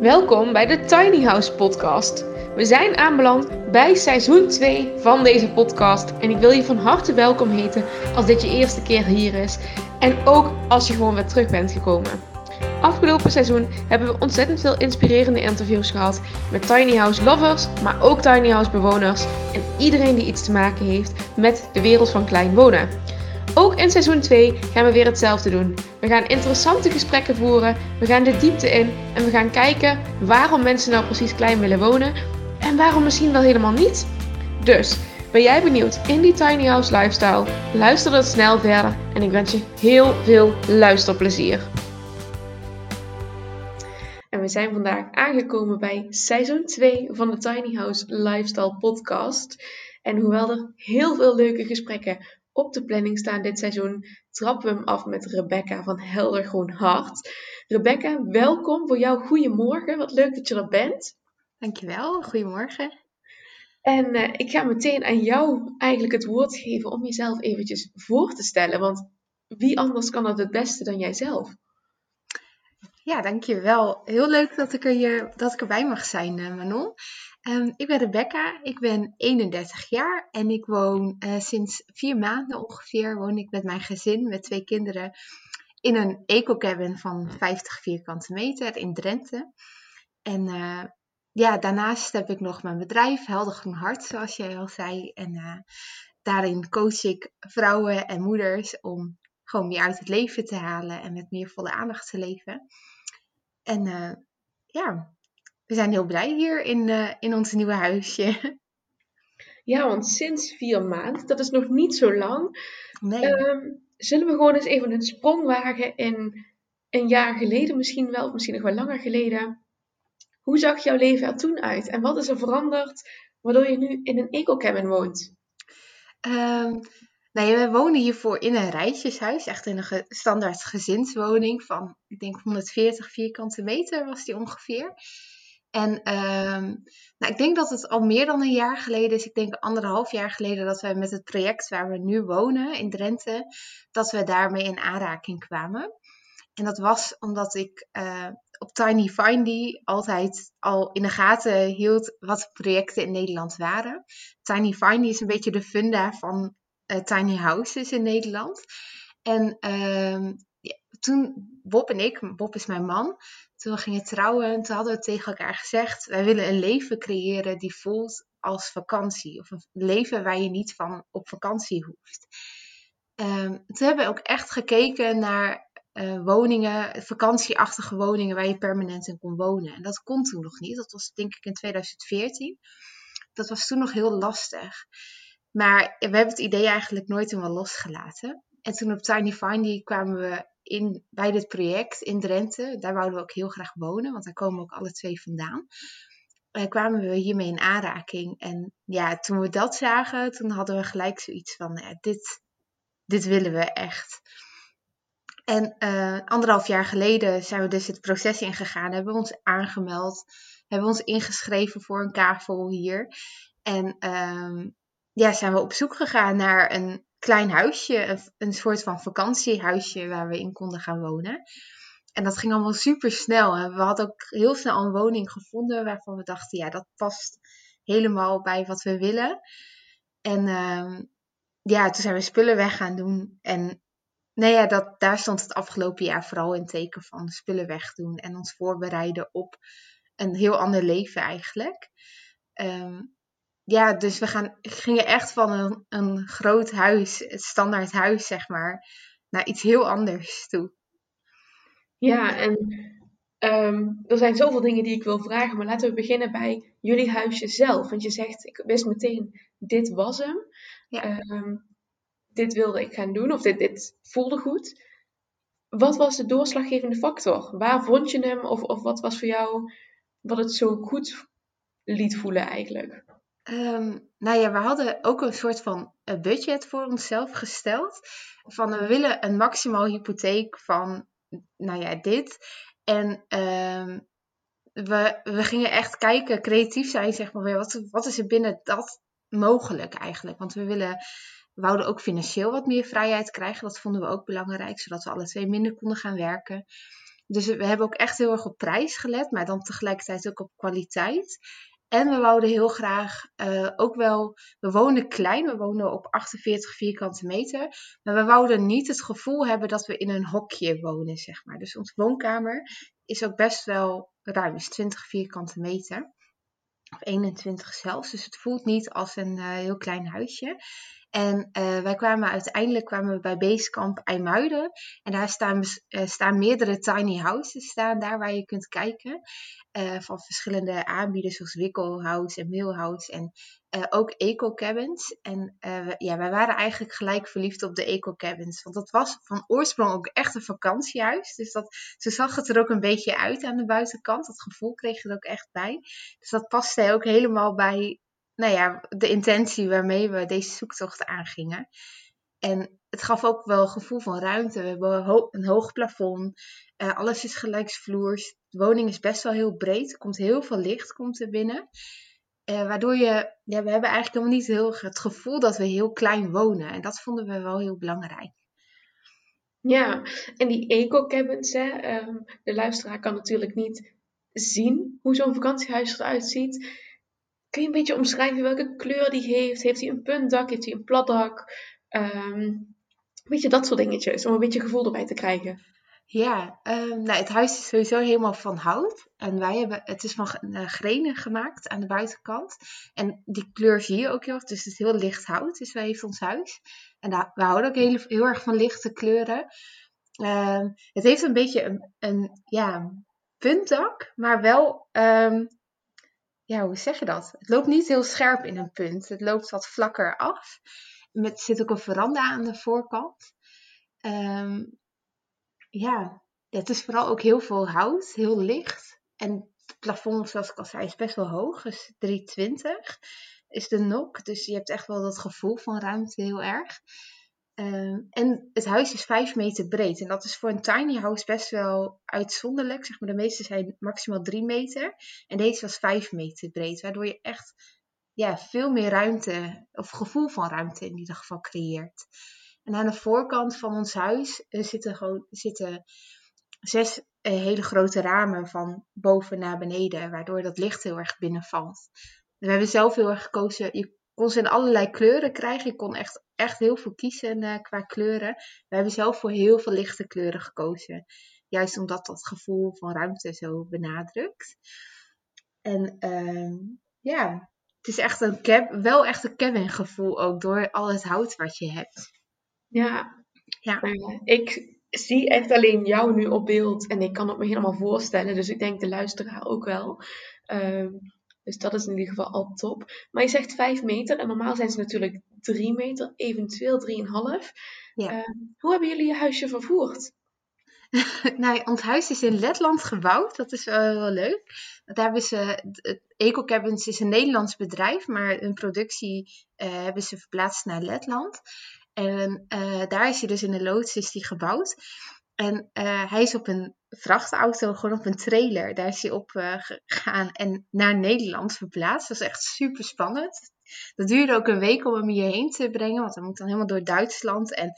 Welkom bij de Tiny House Podcast. We zijn aanbeland bij seizoen 2 van deze podcast. En ik wil je van harte welkom heten als dit je eerste keer hier is. En ook als je gewoon weer terug bent gekomen. Afgelopen seizoen hebben we ontzettend veel inspirerende interviews gehad met tiny house lovers, maar ook tiny house bewoners en iedereen die iets te maken heeft met de wereld van klein wonen. Ook in seizoen 2 gaan we weer hetzelfde doen. We gaan interessante gesprekken voeren, we gaan de diepte in en we gaan kijken waarom mensen nou precies klein willen wonen en waarom misschien wel helemaal niet. Dus, ben jij benieuwd in die tiny house lifestyle? Luister dan snel verder en ik wens je heel veel luisterplezier. En we zijn vandaag aangekomen bij seizoen 2 van de Tiny House Lifestyle Podcast. En hoewel er heel veel leuke gesprekken op de planning staan dit seizoen, trappen we hem af met Rebecca van Helder Groen Hart. Rebecca, welkom voor jou. Goedemorgen. Wat leuk dat je er bent. Dankjewel. Goedemorgen. En uh, ik ga meteen aan jou eigenlijk het woord geven om jezelf eventjes voor te stellen. Want wie anders kan dat het beste dan jijzelf? Ja, dankjewel. Heel leuk dat ik, er hier, dat ik erbij mag zijn, uh, Manon. Um, ik ben Rebecca, ik ben 31 jaar en ik woon uh, sinds vier maanden ongeveer woon ik met mijn gezin, met twee kinderen, in een eco-cabin van 50 vierkante meter in Drenthe. En uh, ja, daarnaast heb ik nog mijn bedrijf, Helder Groen Hart, zoals jij al zei. En uh, daarin coach ik vrouwen en moeders om gewoon meer uit het leven te halen en met meer volle aandacht te leven. En ja, we zijn heel blij hier in, uh, in ons nieuwe huisje. Ja, want sinds vier maanden, dat is nog niet zo lang. Nee. Um, zullen we gewoon eens even een sprong wagen in een jaar geleden misschien wel, of misschien nog wel langer geleden. Hoe zag jouw leven er toen uit? En wat is er veranderd waardoor je nu in een eco-cabin woont? Um, nou we wonen hiervoor in een rijtjeshuis, echt in een standaard gezinswoning van, ik denk 140 vierkante meter was die ongeveer. En um, nou, ik denk dat het al meer dan een jaar geleden is. Ik denk anderhalf jaar geleden dat we met het project waar we nu wonen in Drenthe, dat we daarmee in aanraking kwamen. En dat was omdat ik uh, op Tiny Findy altijd al in de gaten hield wat projecten in Nederland waren. Tiny Findy is een beetje de funda van tiny houses in Nederland. En uh, ja, toen Bob en ik, Bob is mijn man, toen we gingen trouwen, toen hadden we tegen elkaar gezegd: wij willen een leven creëren die voelt als vakantie. Of een leven waar je niet van op vakantie hoeft. Um, toen hebben we ook echt gekeken naar uh, woningen, vakantieachtige woningen waar je permanent in kon wonen. En dat kon toen nog niet. Dat was denk ik in 2014. Dat was toen nog heel lastig. Maar we hebben het idee eigenlijk nooit helemaal losgelaten. En toen op Tiny Findy kwamen we in, bij dit project in Drenthe. Daar wouden we ook heel graag wonen, want daar komen ook alle twee vandaan. Uh, kwamen we hiermee in aanraking. En ja, toen we dat zagen, toen hadden we gelijk zoiets van, ja, dit, dit willen we echt. En uh, anderhalf jaar geleden zijn we dus het proces ingegaan, hebben we ons aangemeld, hebben we ons ingeschreven voor een kavel hier. En um, ja, zijn we op zoek gegaan naar een klein huisje, een, een soort van vakantiehuisje waar we in konden gaan wonen. En dat ging allemaal super snel. We hadden ook heel snel een woning gevonden waarvan we dachten, ja, dat past helemaal bij wat we willen. En uh, ja, toen zijn we spullen weg gaan doen. En nou ja, dat, daar stond het afgelopen jaar vooral in teken van spullen wegdoen en ons voorbereiden op een heel ander leven eigenlijk. Um, ja, dus we gaan, gingen echt van een, een groot huis, het standaard huis zeg maar, naar iets heel anders toe. Ja, en um, er zijn zoveel dingen die ik wil vragen, maar laten we beginnen bij jullie huisje zelf. Want je zegt, ik wist meteen, dit was hem. Ja. Um, dit wilde ik gaan doen, of dit, dit voelde goed. Wat was de doorslaggevende factor? Waar vond je hem, of, of wat was voor jou wat het zo goed liet voelen eigenlijk? Um, nou ja, we hadden ook een soort van budget voor onszelf gesteld. Van we willen een maximaal hypotheek van, nou ja, dit. En um, we, we gingen echt kijken, creatief zijn, zeg maar weer. Wat, wat is er binnen dat mogelijk eigenlijk? Want we willen, we wouden ook financieel wat meer vrijheid krijgen. Dat vonden we ook belangrijk, zodat we alle twee minder konden gaan werken. Dus we hebben ook echt heel erg op prijs gelet, maar dan tegelijkertijd ook op kwaliteit. En we wouden heel graag uh, ook wel, we wonen klein, we wonen op 48 vierkante meter, maar we wouden niet het gevoel hebben dat we in een hokje wonen, zeg maar. Dus onze woonkamer is ook best wel ruim, is 20 vierkante meter. Of 21 zelfs, dus het voelt niet als een uh, heel klein huisje. En uh, wij kwamen uiteindelijk kwamen we bij Basecamp IJmuiden. En daar staan, uh, staan meerdere tiny houses staan daar waar je kunt kijken. Uh, van verschillende aanbieders zoals Wickelhouse en Mailhouse. En ook eco cabins. En ja, wij waren eigenlijk gelijk verliefd op de eco cabins. Want dat was van oorsprong ook echt een vakantiehuis. Dus dat, zo zag het er ook een beetje uit aan de buitenkant. Dat gevoel kreeg je er ook echt bij. Dus dat paste ook helemaal bij nou ja, de intentie waarmee we deze zoektocht aangingen. En het gaf ook wel een gevoel van ruimte. We hebben een hoog plafond. Uh, alles is gelijksvloers. De woning is best wel heel breed. Er komt heel veel licht komt er binnen. Uh, waardoor je, ja, we hebben eigenlijk helemaal niet heel het gevoel dat we heel klein wonen. En dat vonden we wel heel belangrijk. Ja, en die eco-cabins, hè, um, de luisteraar kan natuurlijk niet zien hoe zo'n vakantiehuis eruit ziet. Kun je een beetje omschrijven welke kleur die heeft? Heeft hij een puntdak? Heeft hij een platdak? Um, weet je, dat soort dingetjes. Om een beetje gevoel erbij te krijgen. Ja, um, nou, het huis is sowieso helemaal van hout. En wij hebben, het is van uh, grenen gemaakt aan de buitenkant. En die kleur zie je ook heel erg. Dus het is heel licht hout, dus wij heeft ons huis. En daar, we houden ook heel, heel erg van lichte kleuren. Um, het heeft een beetje een, een ja, puntdak, maar wel ja, hoe zeg je dat? Het loopt niet heel scherp in een punt. Het loopt wat vlakker af. Met, zit ook een veranda aan de voorkant. Um, ja, het is vooral ook heel veel hout, heel licht. En het plafond, zoals ik al zei, is best wel hoog. Dus 320 is de nok. Dus je hebt echt wel dat gevoel van ruimte heel erg. Uh, en het huis is 5 meter breed. En dat is voor een tiny house best wel uitzonderlijk. Zeg maar, de meeste zijn maximaal 3 meter. En deze was 5 meter breed. Waardoor je echt ja, veel meer ruimte, of gevoel van ruimte in ieder geval creëert. En aan de voorkant van ons huis uh, zitten, gewoon, zitten zes uh, hele grote ramen van boven naar beneden. Waardoor dat licht heel erg binnenvalt. We hebben zelf heel erg gekozen. Je kon ze in allerlei kleuren krijgen. Ik kon echt, echt heel veel kiezen uh, qua kleuren. We hebben zelf voor heel veel lichte kleuren gekozen. Juist omdat dat gevoel van ruimte zo benadrukt. En uh, ja, het is echt een cab, wel echt een cabin gevoel ook door al het hout wat je hebt. Ja, ja. Uh, ik zie echt alleen jou nu op beeld en ik kan het me helemaal voorstellen. Dus ik denk de luisteraar ook wel. Uh, dus dat is in ieder geval al top. Maar je zegt 5 meter en normaal zijn ze natuurlijk 3 meter, eventueel 3,5. Ja. Uh, hoe hebben jullie je huisje vervoerd? nou, ons huis is in Letland gebouwd. Dat is wel heel leuk. Daar hebben ze, Eco Cabins is een Nederlands bedrijf, maar hun productie uh, hebben ze verplaatst naar Letland. En uh, daar is hij dus in de loods is die gebouwd. En uh, hij is op een vrachtauto, gewoon op een trailer. Daar is hij op uh, gegaan en naar Nederland verplaatst. Dat was echt super spannend. Dat duurde ook een week om hem hierheen te brengen, want hij moet dan helemaal door Duitsland. En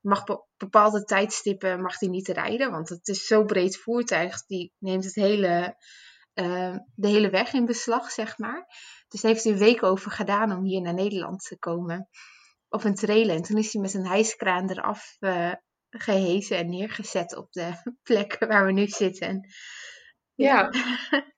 mag bepaalde tijdstippen mag hij niet rijden, want het is zo breed voertuig. Die neemt het hele, uh, de hele weg in beslag, zeg maar. Dus daar heeft hij een week over gedaan om hier naar Nederland te komen. Op een trailer. En toen is hij met een hijskraan eraf gehezen en neergezet op de plek waar we nu zitten. Ja,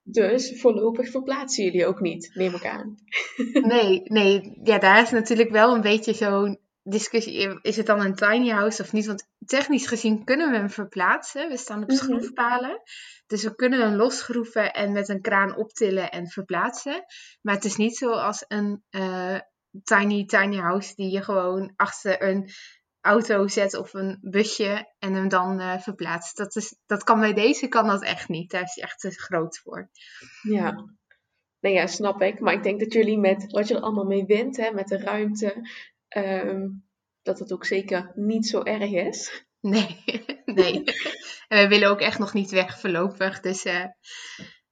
dus voorlopig verplaatsen jullie ook niet, neem ik aan. Nee, nee, ja, daar is natuurlijk wel een beetje zo'n discussie. Is het dan een tiny house of niet? Want technisch gezien kunnen we hem verplaatsen. We staan op mhm. schroefpalen. Dus we kunnen hem losschroeven en met een kraan optillen en verplaatsen. Maar het is niet zoals een uh, tiny, tiny house die je gewoon achter een auto zet of een busje en hem dan uh, verplaatst. Dat, is, dat kan bij deze kan dat echt niet. Daar is hij echt te groot voor. Ja. Nou ja, snap ik. Maar ik denk dat jullie met wat je er allemaal mee wint, hè, met de ruimte, um, dat het ook zeker niet zo erg is. Nee, nee. en we willen ook echt nog niet weg voorlopig. Dus, uh...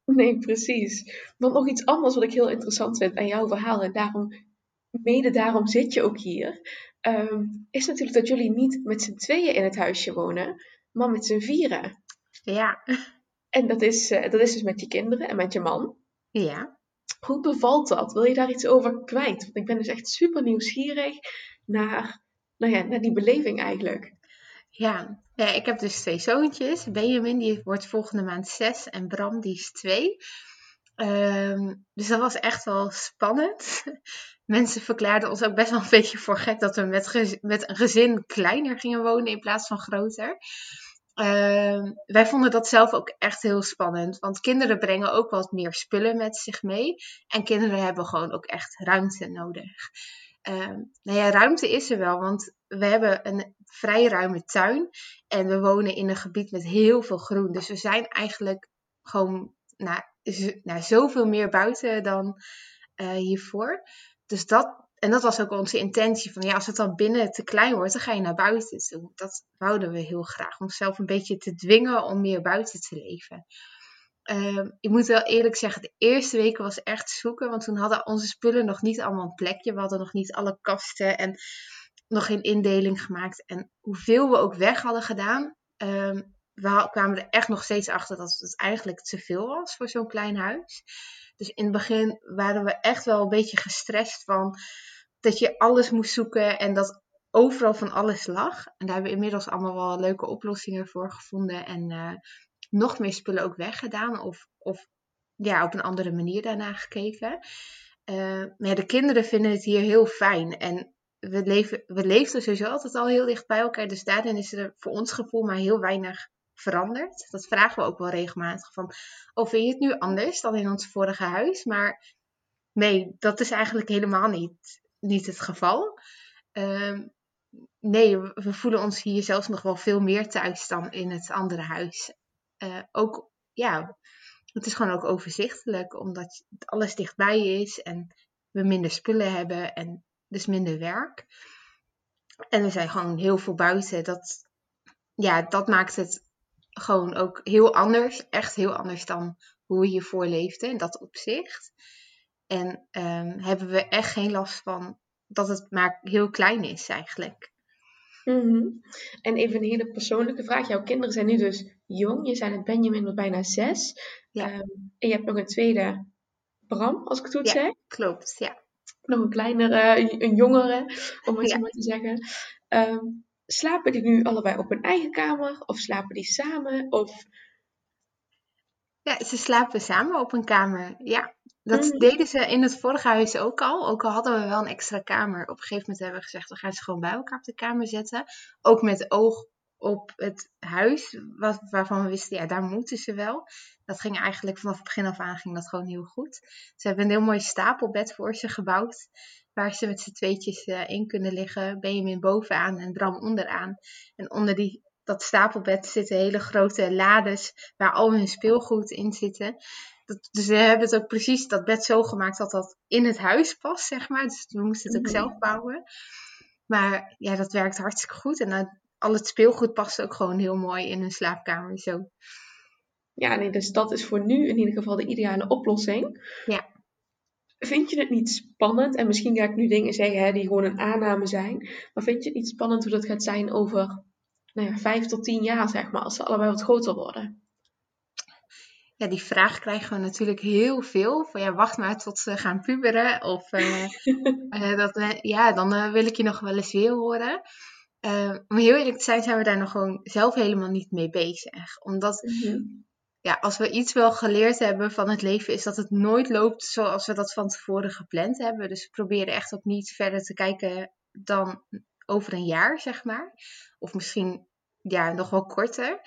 Nee, precies. Want nog iets anders wat ik heel interessant vind aan jouw verhaal, en daarom, mede daarom zit je ook hier um, is natuurlijk dat jullie niet met z'n tweeën in het huisje wonen, maar met z'n vieren. Ja. En dat is, uh, dat is dus met je kinderen en met je man. Ja. Hoe bevalt dat? Wil je daar iets over kwijt? Want ik ben dus echt super nieuwsgierig naar, nou ja, naar die beleving eigenlijk. Ja. ja, ik heb dus twee zoontjes. Benjamin die wordt volgende maand zes en Bram die is twee. Ehm, dus dat was echt wel spannend. Mensen verklaarden ons ook best wel een beetje voor gek dat we met, met een gezin kleiner gingen wonen in plaats van groter. Ehm, wij vonden dat zelf ook echt heel spannend. Want kinderen brengen ook wat meer spullen met zich mee. En kinderen hebben gewoon ook echt ruimte nodig. Uh, nou ja, ruimte is er wel, want we hebben een vrij ruime tuin. En we wonen in een gebied met heel veel groen. Dus we zijn eigenlijk gewoon nou, nou, zoveel meer buiten dan uh, hiervoor. Dus dat, en dat was ook onze intentie. Van ja, als het dan binnen te klein wordt, dan ga je naar buiten toe. Dat wouden we heel graag. Om onszelf een beetje te dwingen om meer buiten te leven. Uh, ik moet wel eerlijk zeggen, de eerste weken was echt zoeken. Want toen hadden onze spullen nog niet allemaal een plekje. We hadden nog niet alle kasten en nog geen indeling gemaakt. En hoeveel we ook weg hadden gedaan, uh, we kwamen er echt nog steeds achter dat het eigenlijk te veel was voor zo'n klein huis. Dus in het begin waren we echt wel een beetje gestrest van dat je alles moest zoeken en dat overal van alles lag. En daar hebben we inmiddels allemaal wel leuke oplossingen voor gevonden en uh, nog meer spullen ook weggedaan of, of ja, op een andere manier daarna gekeken. Uh, maar de kinderen vinden het hier heel fijn en we, leven, we leefden sowieso altijd al heel dicht bij elkaar. Dus daarin is er voor ons gevoel maar heel weinig veranderd. Dat vragen we ook wel regelmatig van, oh vind je het nu anders dan in ons vorige huis? Maar nee, dat is eigenlijk helemaal niet, niet het geval. Um, nee, we voelen ons hier zelfs nog wel veel meer thuis dan in het andere huis. Uh, ook, ja, het is gewoon ook overzichtelijk, omdat alles dichtbij is en we minder spullen hebben en dus minder werk. En we zijn gewoon heel veel buiten. Dat, ja, dat maakt het gewoon ook heel anders. Echt heel anders dan hoe we hiervoor leefden in dat opzicht. En um, hebben we echt geen last van dat het maar heel klein is eigenlijk. Mm-hmm. En even een hele persoonlijke vraag. Jouw kinderen zijn nu dus jong. Je zijn het Benjamin wat bijna zes. Ja. Um, en je hebt nog een tweede Bram, als ik het goed ja, zeg. klopt, ja. Nog een kleinere, een jongere, om het ja. zo maar te zeggen. Um, slapen die nu allebei op hun eigen kamer? Of slapen die samen? Of... Ja, ze slapen samen op een kamer. Ja, dat mm. deden ze in het vorige huis ook al. Ook al hadden we wel een extra kamer. Op een gegeven moment hebben we gezegd, we gaan ze gewoon bij elkaar op de kamer zetten. Ook met oog op het huis, wat, waarvan we wisten, ja, daar moeten ze wel. Dat ging eigenlijk vanaf het begin af aan ging dat gewoon heel goed. Ze hebben een heel mooi stapelbed voor ze gebouwd waar ze met z'n tweetjes uh, in kunnen liggen. Benjamin bovenaan en Bram onderaan. En onder die, dat stapelbed zitten hele grote lades waar al hun speelgoed in zitten. Dat, dus we hebben het ook precies dat bed zo gemaakt dat dat in het huis past, zeg maar. Dus we moesten het ook mm -hmm. zelf bouwen. Maar ja, dat werkt hartstikke goed. En uh, al het speelgoed past ook gewoon heel mooi in hun slaapkamer zo. Ja, nee, dus dat is voor nu in ieder geval de ideale oplossing. Ja. Vind je het niet spannend? En misschien ga ik nu dingen zeggen hè, die gewoon een aanname zijn. Maar vind je het niet spannend hoe dat gaat zijn over nou ja, vijf tot tien jaar, zeg maar, als ze allebei wat groter worden? Ja, die vraag krijgen we natuurlijk heel veel. Van ja, wacht maar tot ze gaan puberen. Of uh, uh, dat, ja, dan wil ik je nog wel eens weer horen. Om heel eerlijk te zijn, zijn we daar nog gewoon zelf helemaal niet mee bezig. Omdat mm -hmm ja, als we iets wel geleerd hebben van het leven, is dat het nooit loopt zoals we dat van tevoren gepland hebben. Dus we proberen echt ook niet verder te kijken dan over een jaar, zeg maar. Of misschien ja, nog wel korter.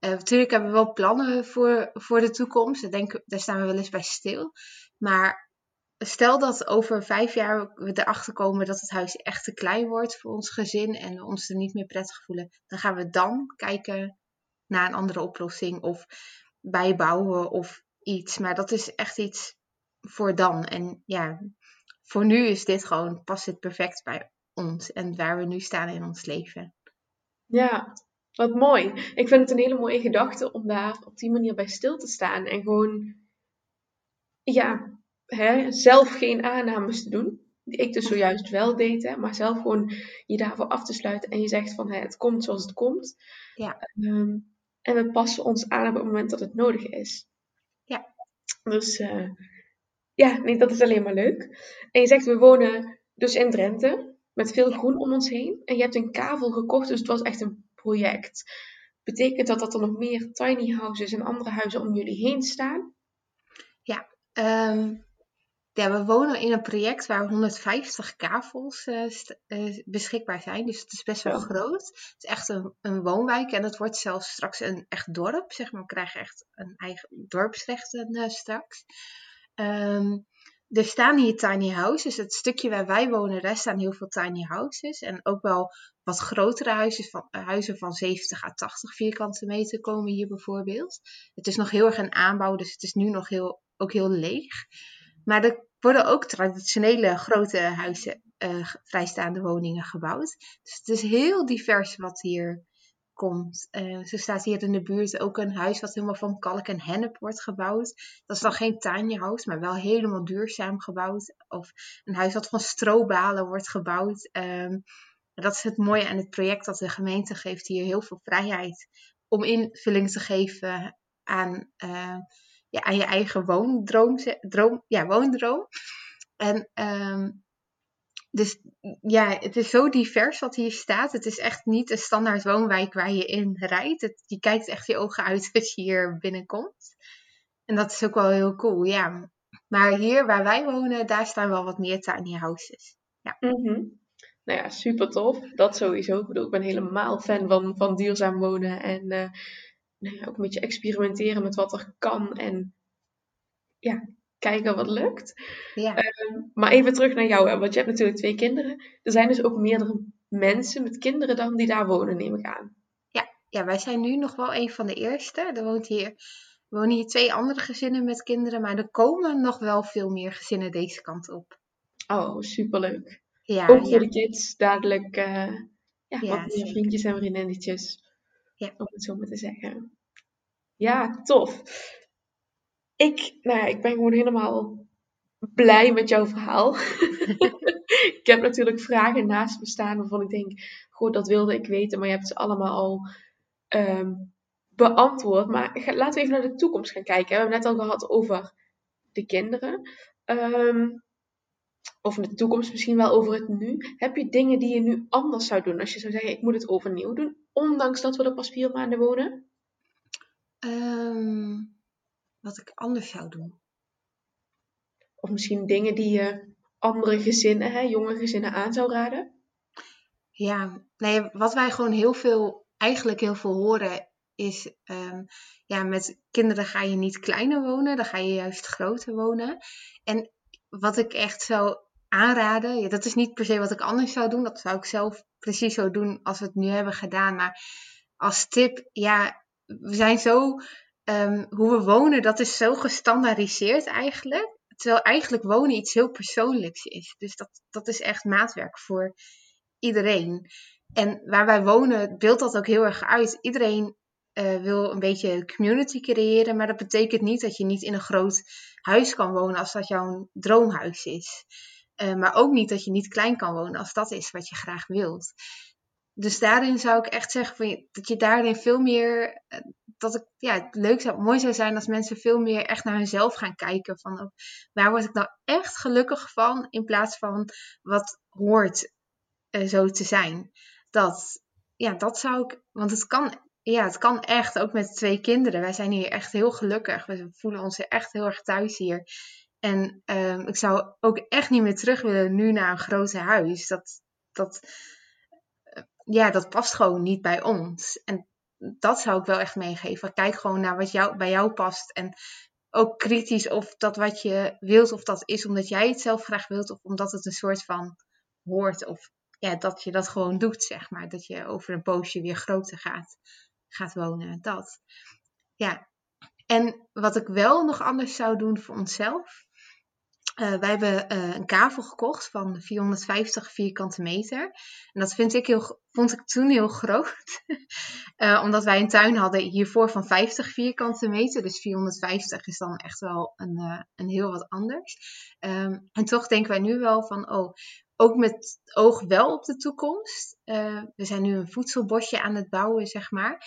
Uh, natuurlijk hebben we wel plannen voor, voor de toekomst. Denk, daar staan we wel eens bij stil. Maar stel dat over vijf jaar we erachter komen dat het huis echt te klein wordt voor ons gezin en we ons er niet meer prettig voelen, dan gaan we dan kijken naar een andere oplossing. Of bijbouwen of iets. Maar dat is echt iets voor dan. En ja, voor nu is dit gewoon, past het perfect bij ons en waar we nu staan in ons leven. Ja, wat mooi. Ik vind het een hele mooie gedachte om daar op die manier bij stil te staan. En gewoon, ja, hè, zelf geen aannames te doen. Die ik dus zojuist wel deed, hè, maar zelf gewoon je daarvoor af te sluiten. En je zegt van, hè, het komt zoals het komt. Ja. Um, En we passen ons aan op het moment dat het nodig is. Ja. Dus uh, ja, nee, dat is alleen maar leuk. En je zegt, we wonen dus in Drenthe, met veel groen om ons heen. En je hebt een kavel gekocht, dus het was echt een project. Betekent dat dat er nog meer tiny houses en andere huizen om jullie heen staan? Ja, um, ja, we wonen in een project waar 150 kavels uh, uh, beschikbaar zijn. Dus het is best wel groot. Het is echt een, een, woonwijk en het wordt zelfs straks een echt dorp. Zeg maar. We krijgen echt een eigen dorpsrechten uh, straks. Um, er staan hier tiny houses. Het stukje waar wij wonen, daar staan heel veel tiny houses. En ook wel wat grotere huizen van, huizen van 70 à 80 vierkante meter komen hier bijvoorbeeld. Het is nog heel erg een aanbouw, dus het is nu nog heel, ook heel leeg. Maar er worden ook traditionele grote huizen, uh, vrijstaande woningen gebouwd. Dus het is heel divers wat hier komt. Uh, zo staat hier in de buurt ook een huis wat helemaal van kalk en hennep wordt gebouwd. Dat is dan geen tiny house, maar wel helemaal duurzaam gebouwd. Of een huis wat van strobalen wordt gebouwd. Um, dat is het mooie aan het project dat de gemeente geeft hier heel veel vrijheid om invulling te geven aan uh, ja, aan je eigen woondroom. Droom, ja, woondroom. En um, dus ja, het is zo divers wat hier staat. Het is echt niet een standaard woonwijk waar je in rijdt. Het, je kijkt echt je ogen uit als je hier binnenkomt. En dat is ook wel heel cool, ja. Maar hier waar wij wonen, daar staan wel wat meer tiny houses. Ja. -hmm. Nou ja, super tof. Dat sowieso. Ik bedoel, ik ben helemaal fan van, van duurzaam wonen. En uh, nou ja, ook een beetje experimenteren met wat er kan. En ja, kijken wat lukt. Ja. Uh, maar even terug naar jou, want je hebt natuurlijk twee kinderen. Er zijn dus ook meerdere mensen met kinderen dan die daar wonen, neem ik aan. Ja, ja wij zijn nu nog wel een van de eerste. Er woont hier, wonen hier twee andere gezinnen met kinderen, maar er komen nog wel veel meer gezinnen deze kant op. Oh, superleuk. Ja, ook voor ja. de kids dadelijk uh, ja, ja, wat meer vriendjes en vriendinnetjes. Om het zo maar te zeggen. Ja, tof. Ik, nou ik ben gewoon helemaal blij met jouw verhaal. ik heb natuurlijk vragen naast me staan waarvan ik denk, goed, dat wilde ik weten, maar je hebt ze allemaal al um, beantwoord. Maar laten we even naar de toekomst gaan kijken. We hebben net al gehad over de kinderen. Um, of in de toekomst misschien wel over het nu. Heb je dingen die je nu anders zou doen? Als je zou zeggen, ik moet het overnieuw doen, ondanks dat we er pas vier maanden wonen? Um, wat ik anders zou doen. Of misschien dingen die je andere gezinnen, hè, jonge gezinnen aan zou raden? Ja, nee, wat wij gewoon heel veel, eigenlijk heel veel horen, is um, ja, met kinderen ga je niet kleiner wonen, dan ga je juist groter wonen. En wat ik echt zou aanraden, ja, dat is niet per se wat ik anders zou doen, dat zou ik zelf precies zo doen als we het nu hebben gedaan. Maar als tip, ja, we zijn zo um, hoe we wonen, dat is zo gestandaardiseerd eigenlijk. Terwijl eigenlijk wonen iets heel persoonlijks is. Dus dat, dat is echt maatwerk voor iedereen. En waar wij wonen, beeldt dat ook heel erg uit. Iedereen uh, wil een beetje community creëren, maar dat betekent niet dat je niet in een groot huis kan wonen als dat jouw droomhuis is. Uh, maar ook niet dat je niet klein kan wonen als dat is wat je graag wilt. Dus daarin zou ik echt zeggen dat je daarin veel meer eh, dat ik, ja, het leuk zou, mooi zou zijn als mensen veel meer echt naar hunzelf gaan kijken. Van oh, waar word ik nou echt gelukkig van in plaats van wat hoort uh, zo te zijn. Dat, ja, dat zou ik, want het kan, ja, het kan echt, ook met twee kinderen. Wij zijn hier echt heel gelukkig. We voelen ons echt heel erg thuis hier. En um, ik zou ook echt niet meer terug willen nu naar een groot huis. Dat, dat, uh, ja, dat past gewoon niet bij ons. En dat zou ik wel echt meegeven. Kijk gewoon naar wat jou, bij jou past. En ook kritisch of dat wat je wilt, of dat is omdat jij het zelf graag wilt, of omdat het een soort van hoort. Of ja, dat je dat gewoon doet, zeg maar. Dat je over een poosje weer groter gaat, gaat wonen. Dat. Ja. En wat ik wel nog anders zou doen voor onszelf. Uh, wij hebben uh, een kavel gekocht van 450 vierkante meter. En dat vind ik heel, vond ik toen heel groot. uh, omdat wij een tuin hadden hiervoor van 50 vierkante meter. Dus 450 is dan echt wel een, een heel wat anders. Um, en toch denken wij nu wel van, oh, ook met oog wel op de toekomst. we zijn nu een voedselbosje aan het bouwen, zeg maar.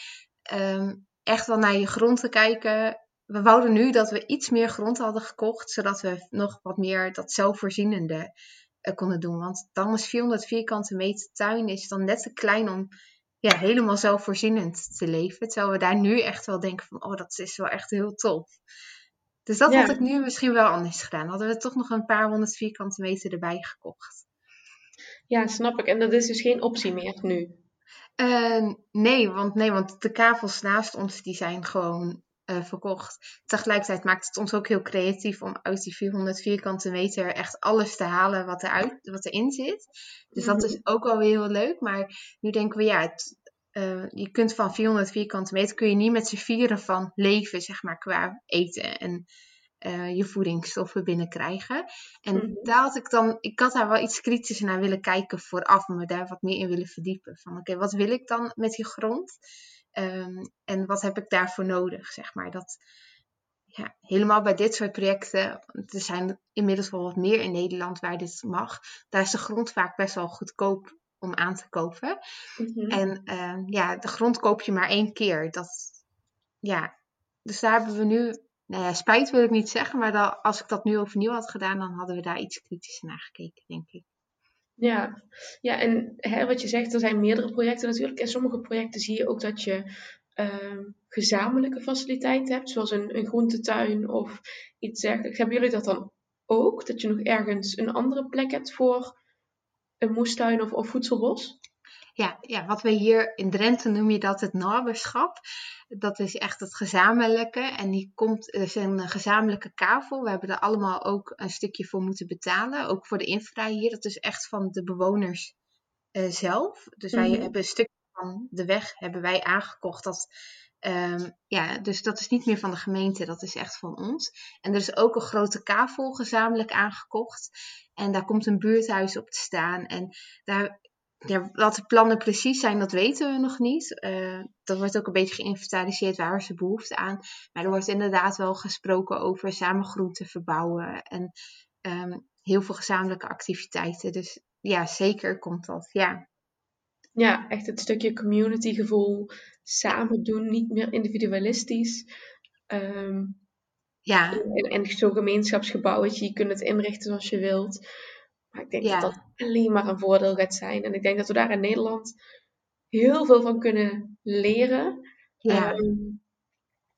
Um, echt wel naar je grond te kijken. We wouden nu dat we iets meer grond hadden gekocht, zodat we nog wat meer dat zelfvoorzienende uh, konden doen. Want dan is 400 vierkante meter tuin is dan net te klein om ja, helemaal zelfvoorzienend te leven. Terwijl we daar nu echt wel denken van, oh, dat is wel echt heel tof. Dus dat had ik nu misschien wel anders gedaan. Hadden we toch nog een paar honderd vierkante meter erbij gekocht. Ja, snap ik. En dat is dus geen optie meer nu? Uh, nee, want, nee, want de kavels naast ons die zijn gewoon uh, verkocht. Tegelijkertijd maakt het ons ook heel creatief om uit die 400 vierkante meter echt alles te halen wat, eruit, wat erin zit. Dus dat mhm. is ook wel heel leuk. Maar nu denken we, ja, het, uh, je kunt van 400 vierkante meter kun je niet met z'n vieren van leven, zeg maar, qua eten en uh, je voedingsstoffen binnenkrijgen. En mm daar had ik dan, ik had daar wel iets kritischer naar willen kijken vooraf, me daar wat meer in willen verdiepen. Van oké, wat wil ik dan met die grond? Um, en wat heb ik daarvoor nodig, zeg maar. Dat, ja, helemaal bij dit soort projecten, er zijn inmiddels wel wat meer in Nederland waar dit mag, daar is de grond vaak best wel goedkoop om aan te kopen. Mhm. En uh, ja, de grond koop je maar één keer. Dat, ja, dus daar hebben we nu, nou ja, spijt wil ik niet zeggen, maar dat, als ik dat nu overnieuw had gedaan, dan hadden we daar iets kritischer naar gekeken, denk ik. Ja, ja en hè, wat je zegt, er zijn meerdere projecten natuurlijk. En sommige projecten zie je ook dat je uh, gezamenlijke faciliteiten hebt, zoals een, een groentetuin of iets dergelijks. Hebben jullie dat dan ook? Dat je nog ergens een andere plek hebt voor een moestuin of, of voedselbos? Ja, ja, wat we hier in Drenthe noem je dat het naberschap. Dat is echt het gezamenlijke. En die komt, er is een gezamenlijke kavel. We hebben er allemaal ook een stukje voor moeten betalen. Ook voor de infra hier. Dat is echt van de bewoners uh, zelf. Dus wij mhm. hebben een stukje van de weg hebben wij aangekocht. Dat, um, ja, dus dat is niet meer van de gemeente. Dat is echt van ons. En er is ook een grote kavel gezamenlijk aangekocht. En daar komt een buurthuis op te staan. En daar, ja, wat de plannen precies zijn, dat weten we nog niet. Uh, dat wordt ook een beetje geïnventariseerd waar ze behoefte aan. Maar er wordt inderdaad wel gesproken over samen groenten verbouwen. En um, heel veel gezamenlijke activiteiten. Dus ja, zeker komt dat. Ja. Ja, echt het stukje community gevoel, samen doen, niet meer individualistisch. Um, ja. En, en zo'n gemeenschapsgebouwetje, je kunt het inrichten zoals je wilt. Maar ik denk dat dat alleen maar een voordeel gaat zijn. En ik denk dat we daar in Nederland heel veel van kunnen leren. Ja. Ehm,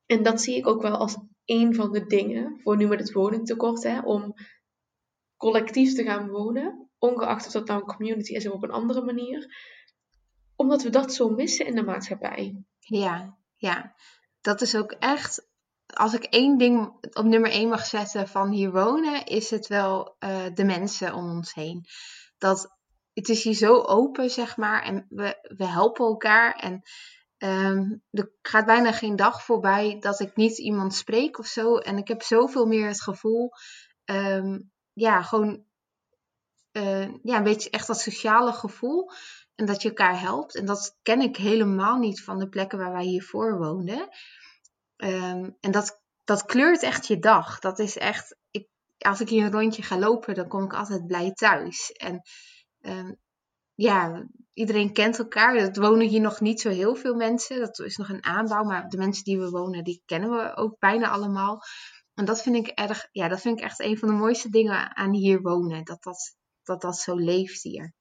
en dat zie ik ook wel als een van de dingen, voor nu met het woningtekort, hè, om collectief te gaan wonen. Ongeacht of dat nou een community is of op een andere manier. Omdat we dat zo missen in de maatschappij. Ja, ja. Dat is ook echt als ik één ding op nummer één mag zetten van hier wonen, is het wel uh, de mensen om ons heen. Dat, het is hier zo open, zeg maar, en we, we helpen elkaar. En um, er gaat bijna geen dag voorbij dat ik niet iemand spreek of zo. En ik heb zoveel meer het gevoel, um, ja, gewoon, uh, ja, een beetje echt dat sociale gevoel. En dat je elkaar helpt. En dat ken ik helemaal niet van de plekken waar wij hiervoor woonden. Um, en dat, dat kleurt echt je dag. Dat is echt, ik, als ik hier een rondje ga lopen, dan kom ik altijd blij thuis. En um, ja, iedereen kent elkaar. Er wonen hier nog niet zo heel veel mensen. Dat is nog een aanbouw. Maar de mensen die we wonen, die kennen we ook bijna allemaal. En dat vind ik erg, ja, dat vind ik echt een van de mooiste dingen aan hier wonen. Dat dat, dat, dat zo leeft hier.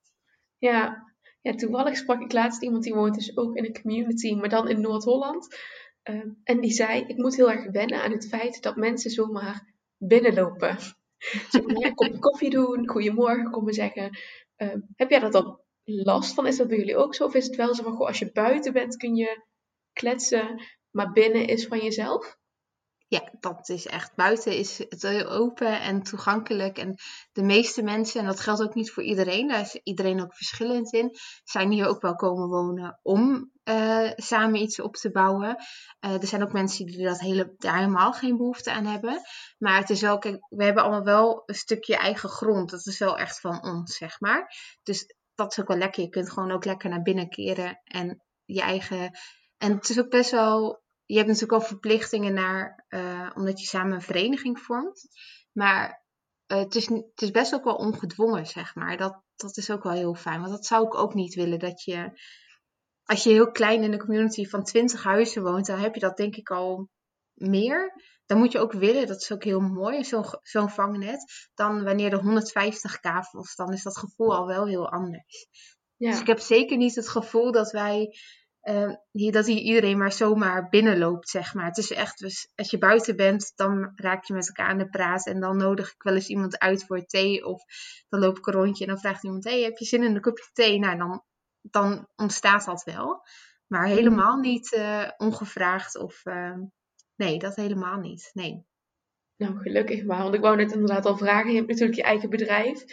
Ja. ja, toevallig sprak ik laatst iemand die woont dus ook in een community, maar dan in Noord-Holland. Ehm, en die zei, ik moet heel erg wennen aan het feit dat mensen zomaar binnenlopen. Zomaar kopje koffie doen, goedemorgen komen zeggen. Ehm, heb jij dat dan last van? Is dat bij jullie ook zo? Of is het wel zo van, goh, als je buiten bent kun je kletsen, maar binnen is van jezelf? Ja, dat is echt. Buiten is het heel open en toegankelijk. En de meeste mensen, en dat geldt ook niet voor iedereen, daar is iedereen ook verschillend in, zijn hier ook wel komen wonen om uh, samen iets op te bouwen. Uh, er zijn ook mensen die dat hele, daar helemaal geen behoefte aan hebben. Maar het is wel, kijk, we hebben allemaal wel een stukje eigen grond. Dat is wel echt van ons, zeg maar. Dus dat is ook wel lekker. Je kunt gewoon ook lekker naar binnen keren en je eigen. En het is ook best wel je hebt natuurlijk al verplichtingen naar, uh, omdat je samen een vereniging vormt. Maar het, is, het is best ook wel ongedwongen, zeg maar. Dat, dat is ook wel heel fijn. Want dat zou ik ook niet willen, dat je als je heel klein in een community van 20 huizen woont, dan heb je dat denk ik al meer. Dan moet je ook willen, dat is ook heel mooi, zo'n zo'n vangnet, dan wanneer er 150 kavels, dan is dat gevoel al wel heel anders. Ja. Dus ik heb zeker niet het gevoel dat wij uh, hier, dat hier iedereen maar zomaar binnenloopt, zeg maar. Het is echt, dus als je buiten bent, dan raak je met elkaar aan de praat. En dan nodig ik wel eens iemand uit voor thee. Of dan loop ik een rondje en dan vraagt iemand, hey, heb je zin in een kopje thee? Nou, dan, dan ontstaat dat wel. Maar helemaal niet uh, ongevraagd of... Uh, nee, dat helemaal niet. Nee. Nou, gelukkig maar. Want ik wou net inderdaad al vragen. Je hebt natuurlijk je eigen bedrijf.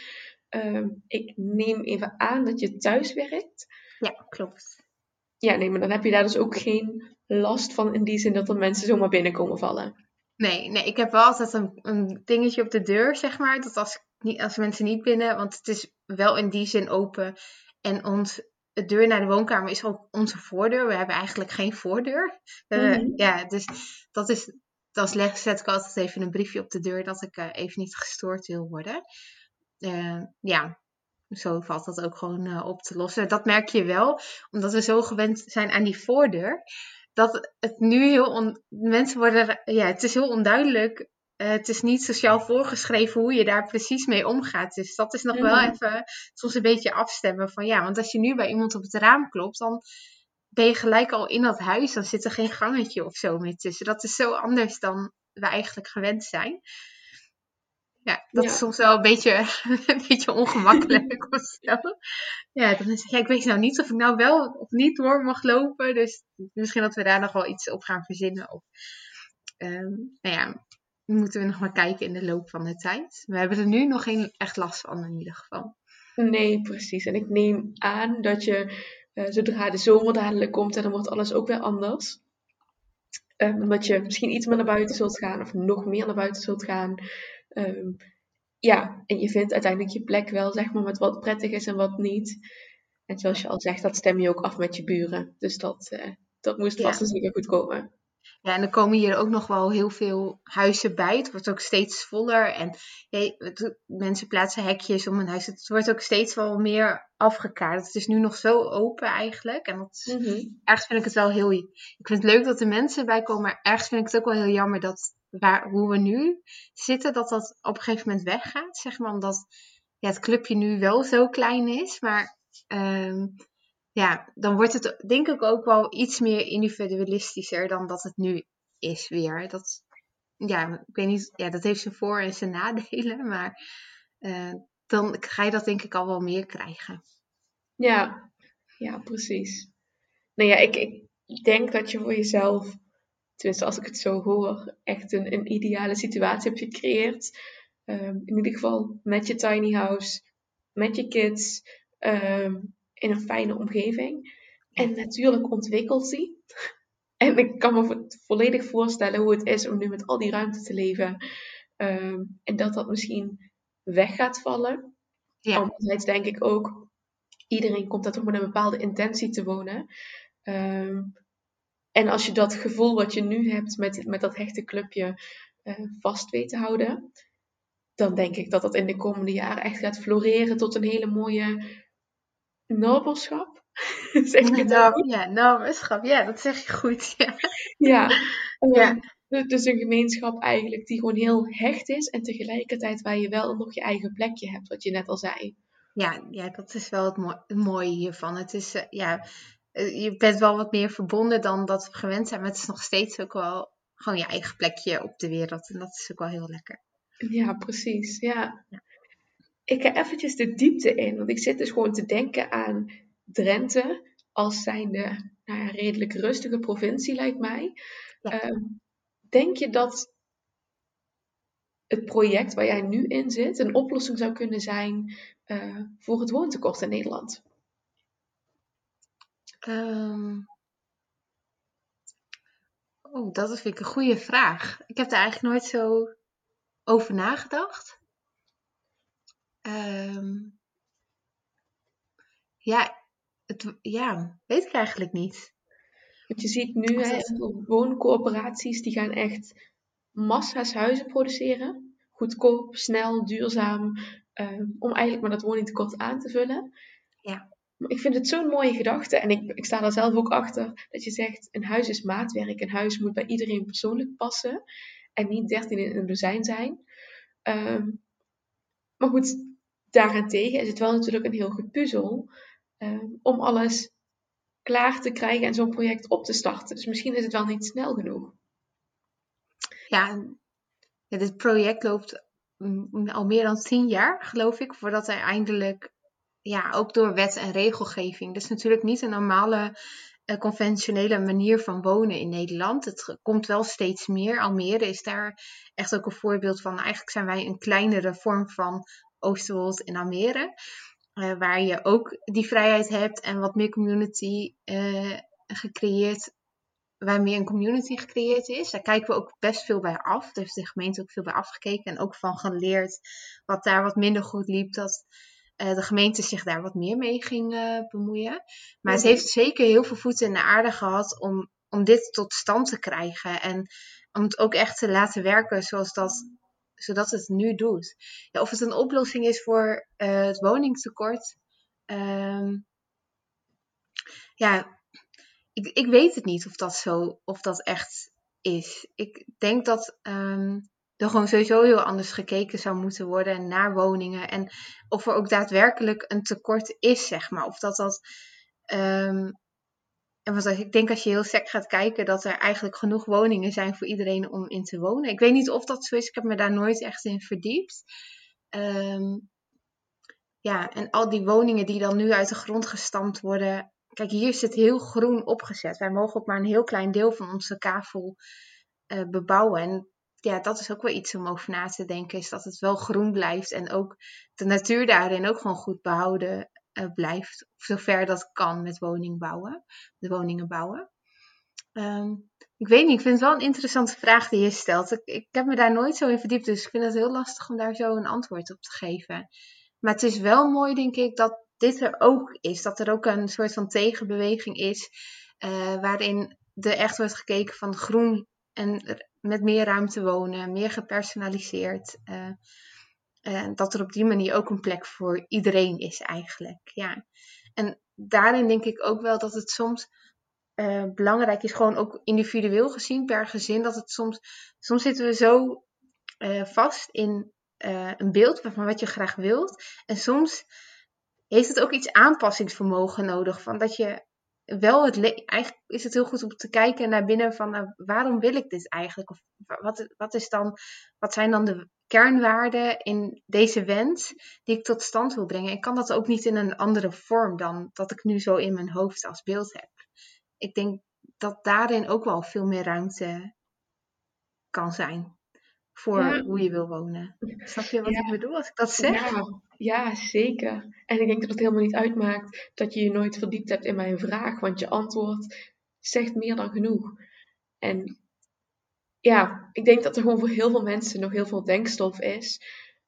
Uh, ik neem even aan dat je thuis werkt. Ja, klopt. Ja, nee, maar dan heb je daar dus ook geen last van in die zin dat er mensen zomaar binnenkomen vallen. Nee, nee, ik heb wel altijd een, een dingetje op de deur, zeg maar. Dat als, als mensen niet binnen, want het is wel in die zin open. En ons, de deur naar de woonkamer is ook onze voordeur. We hebben eigenlijk geen voordeur. Mm ja, dus dat is, dan zet ik altijd even een briefje op de deur dat ik uh, even niet gestoord wil worden. Uh, ja, zo valt dat ook gewoon op te lossen. Dat merk je wel, omdat we zo gewend zijn aan die voordeur. Dat het nu heel. On... Mensen worden. Ja, het is heel onduidelijk. Uh, het is niet sociaal voorgeschreven hoe je daar precies mee omgaat. Dus dat is nog wel mhm. even soms een beetje afstemmen van ja. Want als je nu bij iemand op het raam klopt, dan ben je gelijk al in dat huis. Dan zit er geen gangetje of zo meer tussen. Dat is zo anders dan we eigenlijk gewend zijn. Ja, dat is soms wel een beetje, een beetje ongemakkelijk of zo. Ja, dan is, ja, ik weet nou niet of ik nou wel of niet door mag lopen. Dus misschien dat we daar nog wel iets op gaan verzinnen. Of, um, nou ja, moeten we nog maar kijken in de loop van de tijd. We hebben er nu nog geen echt last van in ieder geval. Nee, precies. En ik neem aan dat je, uh, zodra de zomer dadelijk komt, en dan wordt alles ook weer anders. Um, omdat je misschien iets meer naar buiten zult gaan of nog meer naar buiten zult gaan. Ehm, ja, en je vindt uiteindelijk je plek wel, zeg maar, met wat prettig is en wat niet. En zoals je al zegt, dat stem je ook af met je buren. Dus dat, uh, dat moest vast en zeker goed komen. Ja, en er komen hier ook nog wel heel veel huizen bij. Het wordt ook steeds voller. En mensen plaatsen hekjes om een huis. Het wordt ook steeds wel meer afgekaart. Het is nu nog zo open eigenlijk. En dat, mm ergens vind ik het wel heel... Ik vind het leuk dat er mensen bij komen. Maar ergens vind ik het ook wel heel jammer dat waar, hoe we nu zitten, dat dat op een gegeven moment weggaat. Zeg maar, omdat ja, het clubje nu wel zo klein is. Maar um, ja, dan wordt het denk ik ook wel iets meer individualistischer dan dat het nu is weer. Dat, ja, ik weet niet, ja, dat heeft zijn voor- en zijn nadelen, maar uh, dan ga je dat denk ik al wel meer krijgen. Ja, ja, precies. Nou ja, ik, ik denk dat je voor jezelf, tenminste als ik het zo hoor, echt een, een ideale situatie hebt gecreëerd. Um, in ieder geval met je tiny house, met je kids. Um, in een fijne omgeving. En natuurlijk ontwikkelt hij. En ik kan me volledig voorstellen hoe het is om nu met al die ruimte te leven. Ehm, en dat dat misschien weg gaat vallen. Ja. Anderzijds denk ik ook, iedereen komt daar toch met een bepaalde intentie te wonen. Ehm, en als je dat gevoel wat je nu hebt met, met dat hechte clubje uh, vast weet te houden, dan denk ik dat dat in de komende jaren echt gaat floreren tot een hele mooie nobelschap. zeg je Ja, nobelschap. Ja, dat zeg je goed. Ja. ja. ja. Ehm, dus een gemeenschap eigenlijk die gewoon heel hecht is en tegelijkertijd waar je wel nog je eigen plekje hebt, wat je net al zei. Ja, ja dat is wel het, mooie hiervan. Het is, uh, ja, uh, je bent wel wat meer verbonden dan dat we gewend zijn, maar het is nog steeds ook wel gewoon je eigen plekje op de wereld. En dat is ook wel heel lekker. Ja, precies. Ja. ja ik ga eventjes de diepte in, want ik zit dus gewoon te denken aan Drenthe als zijnde nou ja, redelijk rustige provincie, lijkt mij. Ehm, denk je dat het project waar jij nu in zit een oplossing zou kunnen zijn uh, voor het woontekort in Nederland? Um, oh, dat vind ik een goede vraag. Ik heb daar eigenlijk nooit zo over nagedacht. Um, ja, het, ja, weet ik eigenlijk niet. Want je ziet nu hè, wooncorporaties die gaan echt massa's huizen produceren. Goedkoop, snel, duurzaam. Um, om eigenlijk maar dat woningtekort aan te vullen. Ja. ik vind het zo'n mooie gedachte. En ik, ik sta daar zelf ook achter. Dat je zegt, een huis is maatwerk. Een huis moet bij iedereen persoonlijk passen. En niet dertien in een dozijn zijn. Ehm, maar goed, daarentegen is het wel natuurlijk een heel goed puzzel. Ehm, om alles klaar te krijgen en zo'n project op te starten. Dus misschien is het wel niet snel genoeg. Ja, dit project loopt al meer dan tien jaar, geloof ik, voordat hij eindelijk ja, ook door wet en regelgeving. Dus natuurlijk niet een normale uh, conventionele manier van wonen in Nederland. Het komt wel steeds meer. Almere is daar echt ook een voorbeeld van. Eigenlijk zijn wij een kleinere vorm van Oosterwold in Almere. Uh, waar je ook die vrijheid hebt en wat meer community uh, gecreëerd. Waar meer een community gecreëerd is. Daar kijken we ook best veel bij af. Daar heeft de gemeente ook veel bij afgekeken. En ook van geleerd wat daar wat minder goed liep. Dat uh, de gemeente zich daar wat meer mee ging bemoeien. Maar het heeft zeker heel veel voeten in de aarde gehad om, om dit tot stand te krijgen. En om het ook echt te laten werken zoals dat, zodat het nu doet. Ja, of het een oplossing is voor uh, het woningtekort. Um, ja, ik, ik weet het niet of dat zo, of dat echt is. Ik denk dat um, er gewoon sowieso heel anders gekeken zou moeten worden naar woningen. En of er ook daadwerkelijk een tekort is, zeg maar. Of dat dat. Um, en wat, ik denk als je heel sec gaat kijken, dat er eigenlijk genoeg woningen zijn voor iedereen om in te wonen. Ik weet niet of dat zo is, ik heb me daar nooit echt in verdiept. Um, ja, en al die woningen die dan nu uit de grond gestampt worden. Kijk, hier is het heel groen opgezet. Wij mogen ook maar een heel klein deel van onze kavel uh, bebouwen. En ja, dat is ook wel iets om over na te denken. Is dat het wel groen blijft en ook de natuur daarin ook gewoon goed behouden uh, blijft. Zover dat kan met woning bouwen, de woningen bouwen. Um, ik weet niet, ik vind het wel een interessante vraag die je stelt. Ik, ik heb me daar nooit zo in verdiept, dus ik vind het heel lastig om daar zo een antwoord op te geven. Maar het is wel mooi, denk ik, dat dit er ook is. Dat er ook een soort van tegenbeweging is, uh, waarin er echt wordt gekeken van groen en met meer ruimte wonen, meer gepersonaliseerd. Uh, uh, dat er op die manier ook een plek voor iedereen is eigenlijk. Ja. En daarin denk ik ook wel dat het soms uh, belangrijk is, gewoon ook individueel gezien per gezin, dat het soms, soms zitten we zo vast in een beeld van wat je graag wilt. En soms heeft het ook iets aanpassingsvermogen nodig. Van dat je wel het eigenlijk is het heel goed om te kijken naar binnen van nou, waarom wil ik dit eigenlijk? Of wat, wat, is dan, wat zijn dan de kernwaarden in deze wens die ik tot stand wil brengen? En kan dat ook niet in een andere vorm dan dat ik nu zo in mijn hoofd als beeld heb? Ik denk dat daarin ook wel veel meer ruimte kan zijn voor hoe je wil wonen. Snap je wat ik bedoel als ik dat zeg? Ja, ja, zeker. En ik denk dat het helemaal niet uitmaakt dat je je nooit verdiept hebt in mijn vraag, want je antwoord zegt meer dan genoeg. En ja, ik denk dat er gewoon voor heel veel mensen nog heel veel denkstof is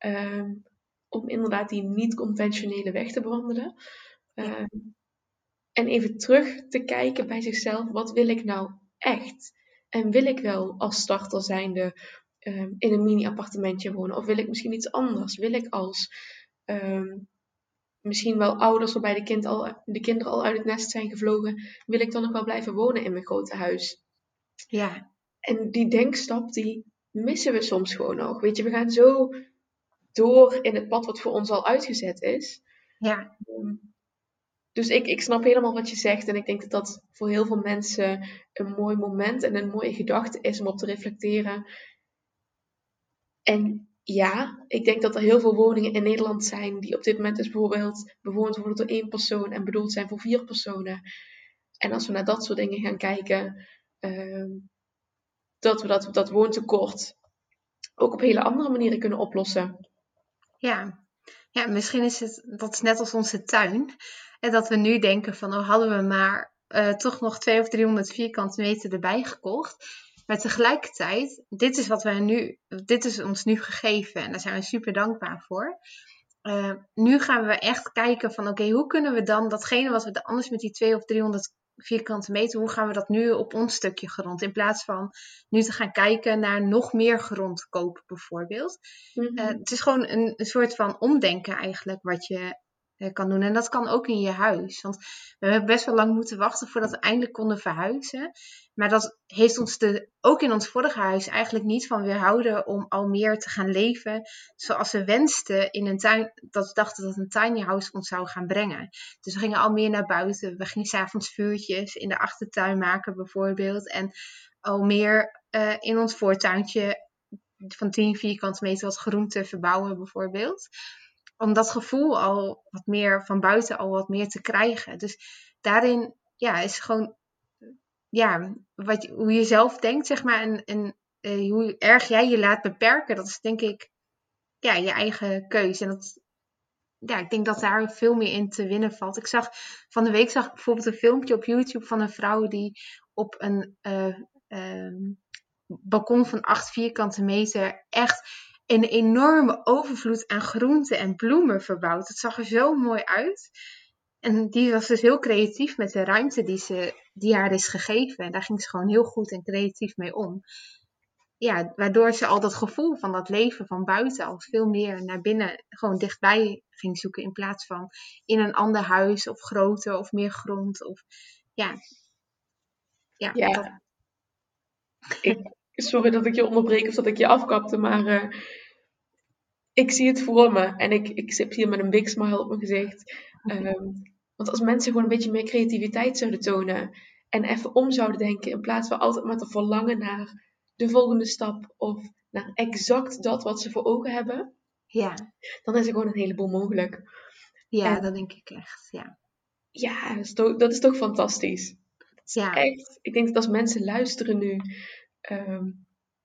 um, om inderdaad die niet-conventionele weg te bewandelen. Um, en even terug te kijken bij zichzelf, wat wil ik nou echt? En wil ik wel als starter zijnde um, in een mini-appartementje wonen? Of wil ik misschien iets anders? Wil ik als misschien wel ouders waarbij de, kind al, de kinderen al uit het nest zijn gevlogen, wil ik dan nog wel blijven wonen in mijn grote huis? Ja. En die denkstap, die missen we soms gewoon nog. Weet je, we gaan zo door in het pad wat voor ons al uitgezet is. Ja. Um, dus ik, ik snap helemaal wat je zegt. En ik denk dat dat voor heel veel mensen een mooi moment en een mooie gedachte is om op te reflecteren. En ja, ik denk dat er heel veel woningen in Nederland zijn die op dit moment dus bijvoorbeeld bewoond worden door één persoon en bedoeld zijn voor vier personen. En als we naar dat soort dingen gaan kijken, uh, dat we dat, dat woontekort ook op hele andere manieren kunnen oplossen. Ja. ja, misschien is het dat is net als onze tuin. En dat we nu denken van, oh hadden we maar uh, toch nog 200 of 300 vierkante meter erbij gekocht maar tegelijkertijd, dit is wat wij nu, dit is ons nu gegeven en daar zijn we super dankbaar voor. Uh, nu gaan we echt kijken van oké, hoe kunnen we dan datgene wat we anders met die 200 of 300 vierkante meter, hoe gaan we dat nu op ons stukje grond? In plaats van nu te gaan kijken naar nog meer grond kopen bijvoorbeeld. Mm -hmm. uh, het is gewoon een, een, soort van omdenken eigenlijk wat je, eh, kan doen. En dat kan ook in je huis. Want we hebben best wel lang moeten wachten voordat we eindelijk konden verhuizen. Maar dat heeft ons ook in ons vorige huis eigenlijk niet van weerhouden om al meer te gaan leven zoals we wensten in een tuin. Dat we dachten dat een tiny house ons zou gaan brengen. Dus we gingen al meer naar buiten. We gingen s'avonds vuurtjes in de achtertuin maken bijvoorbeeld. En al meer uh, in ons voortuintje van 10 vierkante meter wat groente verbouwen bijvoorbeeld om dat gevoel al wat meer van buiten al wat meer te krijgen. Dus daarin ja, is gewoon ja, wat, hoe je zelf denkt, zeg maar, en, en uh, hoe erg jij je laat beperken, dat is denk ik ja, je eigen keuze. En dat, ja, ik denk dat daar veel meer in te winnen valt. Ik zag van de week zag ik bijvoorbeeld een filmpje op YouTube van een vrouw die op een uh, uh, balkon van 8 vierkante meter echt een enorme overvloed aan groenten en bloemen verbouwd. Het zag er zo mooi uit. En die was dus heel creatief met de ruimte die, ze, die haar is gegeven. En daar ging ze gewoon heel goed en creatief mee om. Ja, waardoor ze al dat gevoel van dat leven van buiten al veel meer naar binnen, gewoon dichtbij ging zoeken. In plaats van in een ander huis of groter of meer grond. Of, ja, ja, ja. Ik, sorry dat ik je onderbreek of dat ik je afkapte, maar uh, ik zie het voor me. En ik, ik zit hier met een big smile op mijn gezicht. Um, want als mensen gewoon een beetje meer creativiteit zouden tonen en even om zouden denken, in plaats van altijd maar te verlangen naar de volgende stap of naar exact dat wat ze voor ogen hebben, ja. dan is er gewoon een heleboel mogelijk. Ja, dat denk ik echt. Ja, ja dat, is toch, dat is toch fantastisch. ja. Echt, ik denk dat als mensen luisteren nu, Ehm,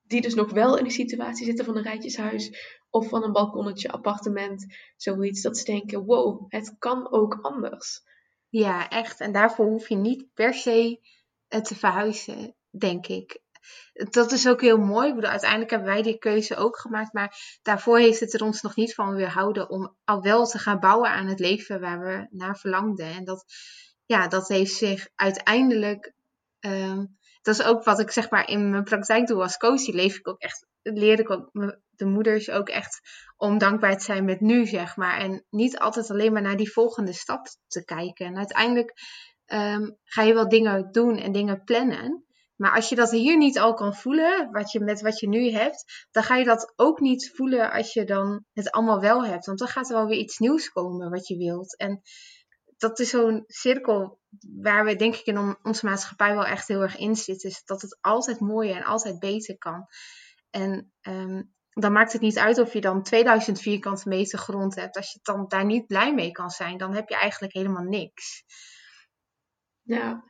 die dus nog wel in die situatie zitten van een rijtjeshuis of van een balkonnetje, appartement, zoiets, dat ze denken, wow, het kan ook anders. Ja, echt. En daarvoor hoef je niet per se eh, te verhuizen, denk ik. Dat is ook heel mooi. Ik bedoel, uiteindelijk hebben wij die keuze ook gemaakt. Maar daarvoor heeft het er ons nog niet van weerhouden om al wel te gaan bouwen aan het leven waar we naar verlangden. En dat, ja, dat heeft zich uiteindelijk ehm, dat is ook wat ik zeg maar in mijn praktijk doe als coach. Die leef ik ook echt, leer ik ook de moeders ook echt om dankbaar te zijn met nu, zeg maar. En niet altijd alleen maar naar die volgende stap te kijken. En uiteindelijk um, ga je wel dingen doen en dingen plannen. Maar als je dat hier niet al kan voelen, wat je, met wat je nu hebt, dan ga je dat ook niet voelen als je dan het allemaal wel hebt. Want dan gaat er wel weer iets nieuws komen wat je wilt. En dat is zo'n cirkel waar we denk ik in onze maatschappij wel echt heel erg in zitten. Is dat het altijd mooier en altijd beter kan. En um, dan maakt het niet uit of je dan 2000 vierkante meter grond hebt. Als je dan daar niet blij mee kan zijn, dan heb je eigenlijk helemaal niks. Ja,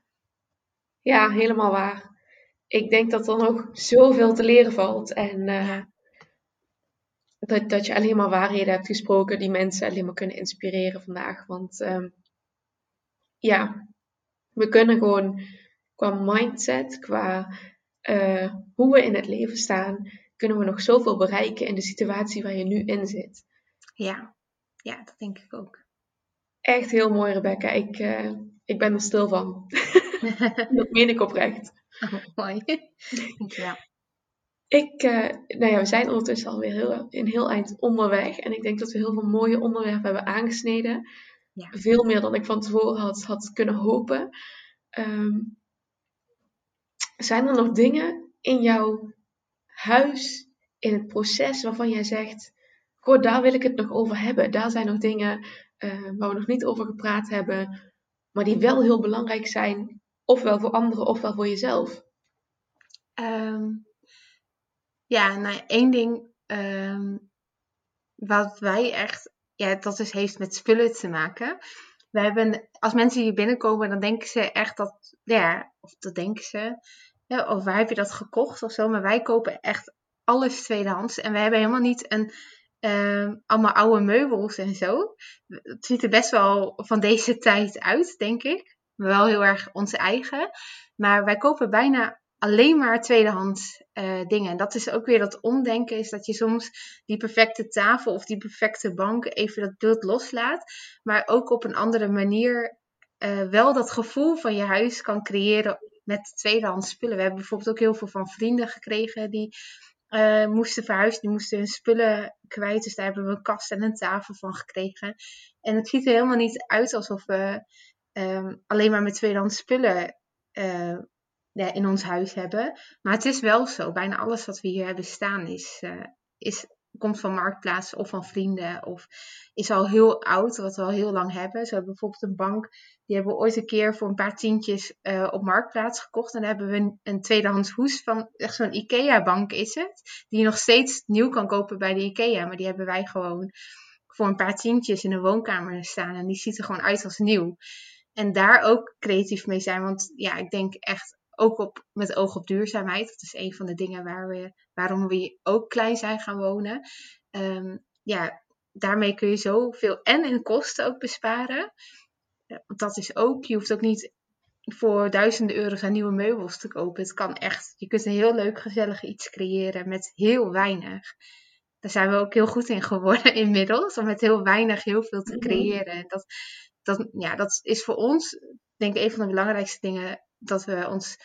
ja helemaal waar. Ik denk dat er nog zoveel te leren valt. En uh, dat, dat je alleen maar waarheden hebt gesproken die mensen alleen maar kunnen inspireren vandaag. Want um, ja, we kunnen gewoon qua mindset, qua uh, hoe we in het leven staan, kunnen we nog zoveel bereiken in de situatie waar je nu in zit. Ja, ja dat denk ik ook. Echt heel mooi, Rebecca. Ik, uh, ik ben er stil van. dat meen ik oprecht. Oh, mooi. ja. Ik, uh, nou ja, we zijn ondertussen alweer heel, een heel eind onderweg. En ik denk dat we heel veel mooie onderwerpen hebben aangesneden. Ja. Veel meer dan ik van tevoren had, had kunnen hopen. Um, zijn er nog dingen in jouw huis, in het proces, waarvan jij zegt: Goh, daar wil ik het nog over hebben. Daar zijn nog dingen uh, waar we nog niet over gepraat hebben, maar die wel heel belangrijk zijn, ofwel voor anderen ofwel voor jezelf. Um, ja, nou, één ding um, wat wij echt ja, dat dus heeft met spullen te maken. We hebben, als mensen hier binnenkomen, dan denken ze echt dat, ja, of dat denken ze, ja, of waar heb je dat gekocht of zo. Maar wij kopen echt alles tweedehands. En we hebben helemaal niet een, uh, allemaal oude meubels en zo. Het ziet er best wel van deze tijd uit, denk ik. Wel heel erg onze eigen. Maar wij kopen bijna alleen maar tweedehands uh, dingen. En dat is ook weer dat omdenken, is dat je soms die perfecte tafel of die perfecte bank even dat beeld loslaat, maar ook op een andere manier uh, wel dat gevoel van je huis kan creëren met tweedehands spullen. We hebben bijvoorbeeld ook heel veel van vrienden gekregen die uh, moesten verhuizen. Die moesten hun spullen kwijt. Dus daar hebben we een kast en een tafel van gekregen. En het ziet er helemaal niet uit alsof we ehm, alleen maar met tweedehands spullen in ons huis hebben. Maar het is wel zo. Bijna alles wat we hier hebben staan is, uh, is komt van marktplaats of van vrienden of is al heel oud, wat we al heel lang hebben. Zo hebben bijvoorbeeld een bank, die hebben we ooit een keer voor een paar tientjes uh, op marktplaats gekocht. En hebben we een, een tweedehands hoes van, echt zo'n IKEA-bank is het, die je nog steeds nieuw kan kopen bij de IKEA. Maar die hebben wij gewoon voor een paar tientjes in de woonkamer staan en die ziet er gewoon uit als nieuw. En daar ook creatief mee zijn, want ja, ik denk echt ook op, met oog op duurzaamheid. Dat is een van de dingen waar we, waarom we ook klein zijn gaan wonen. Um, ja, daarmee kun je zoveel en in kosten ook besparen. Want dat is ook, je hoeft ook niet voor duizenden euro's aan nieuwe meubels te kopen. Het kan echt, je kunt een heel leuk gezellig iets creëren met heel weinig. Daar zijn we ook heel goed in geworden inmiddels, om met heel weinig heel veel te mhm. creëren. Dat, dat, ja, dat is voor ons, denk ik, een van de belangrijkste dingen dat we ons.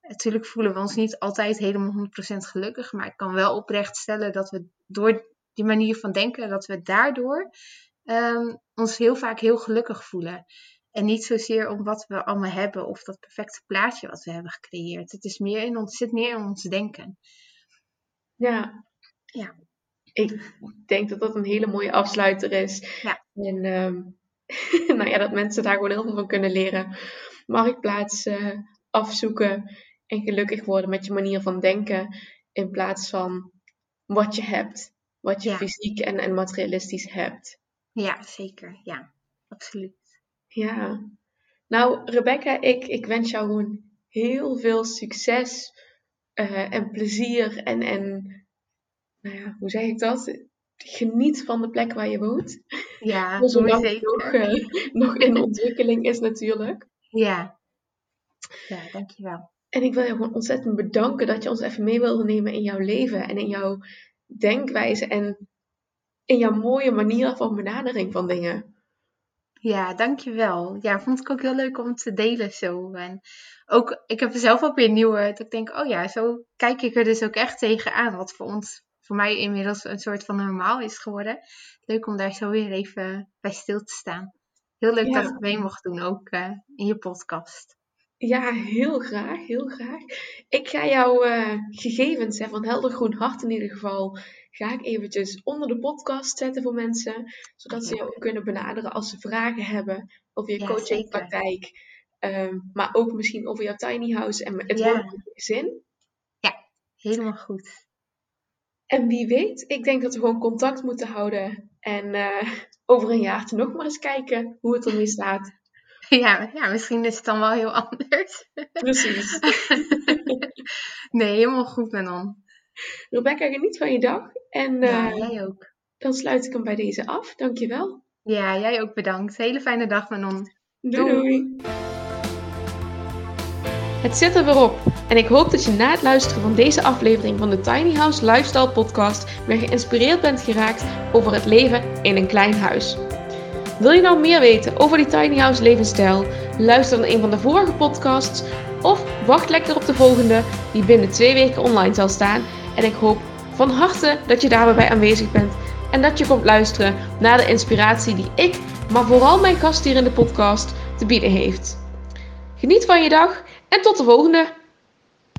Natuurlijk voelen we ons niet altijd helemaal 100% gelukkig. Maar ik kan wel oprecht stellen dat we door die manier van denken, dat we daardoor ehm, ons heel vaak heel gelukkig voelen. En niet zozeer om wat we allemaal hebben of dat perfecte plaatje wat we hebben gecreëerd. Het, is meer in ons, zit meer in ons denken. Ja. ja. Ik denk dat dat een hele mooie afsluiter is. Ja. En ehm, nou ja, dat mensen daar gewoon heel veel van kunnen leren marktplaats uh, afzoeken en gelukkig worden met je manier van denken in plaats van wat je hebt, wat je fysiek en, en materialistisch hebt. Ja, zeker. Ja, absoluut. Ja. Nou, Rebecca, ik, ik wens jou gewoon heel veel succes uh, en plezier en, en nou ja, hoe zeg ik dat? Geniet van de plek waar je woont. Ja, zolang het nog, uh, nog in ontwikkeling is natuurlijk. Ja. Ja, dankjewel. En ik wil je gewoon ontzettend bedanken dat je ons even mee wilde nemen in jouw leven en in jouw denkwijze en in jouw mooie manier van benadering van dingen. Ja, dankjewel. Ja, vond ik ook heel leuk om te delen zo. En ook, ik heb zelf ook weer nieuwe, dat ik denk, oh ja, zo kijk ik er dus ook echt tegenaan. Wat voor ons, voor mij inmiddels een soort van normaal is geworden. Leuk om daar zo weer even bij stil te staan. Heel leuk dat ik mee mocht doen, ook uh, in je podcast. Ja, heel graag, heel graag. Ik ga jouw uh, gegevens hè, van Helder Groen Hart in ieder geval, ga ik eventjes onder de podcast zetten voor mensen, zodat ze jou kunnen benaderen als ze vragen hebben over je ja, coachingpraktijk, um, maar ook misschien over jouw tiny house en het ja. gezin. Ja, helemaal goed. En wie weet, ik denk dat we gewoon contact moeten houden en uh, over een jaartje nog maar eens kijken hoe het ermee staat. Ja, ja, misschien is het dan wel heel anders. Precies. nee, helemaal goed, Manon. Rebecca, geniet van je dag. En ja, uh, jij ook. Dan sluit ik hem bij deze af. Dankjewel. Ja, jij ook bedankt. Hele fijne dag, Manon. Doei. doei. Het zit er weer op. En ik hoop dat je na het luisteren van deze aflevering van de Tiny House Lifestyle Podcast weer geïnspireerd bent geraakt over het leven in een klein huis. Wil je nou meer weten over die tiny house levensstijl? Luister dan een van de vorige podcasts of wacht lekker op de volgende die binnen twee weken online zal staan. En ik hoop van harte dat je daarbij aanwezig bent en dat je komt luisteren naar de inspiratie die ik, maar vooral mijn gast hier in de podcast te bieden heeft. Geniet van je dag en tot de volgende!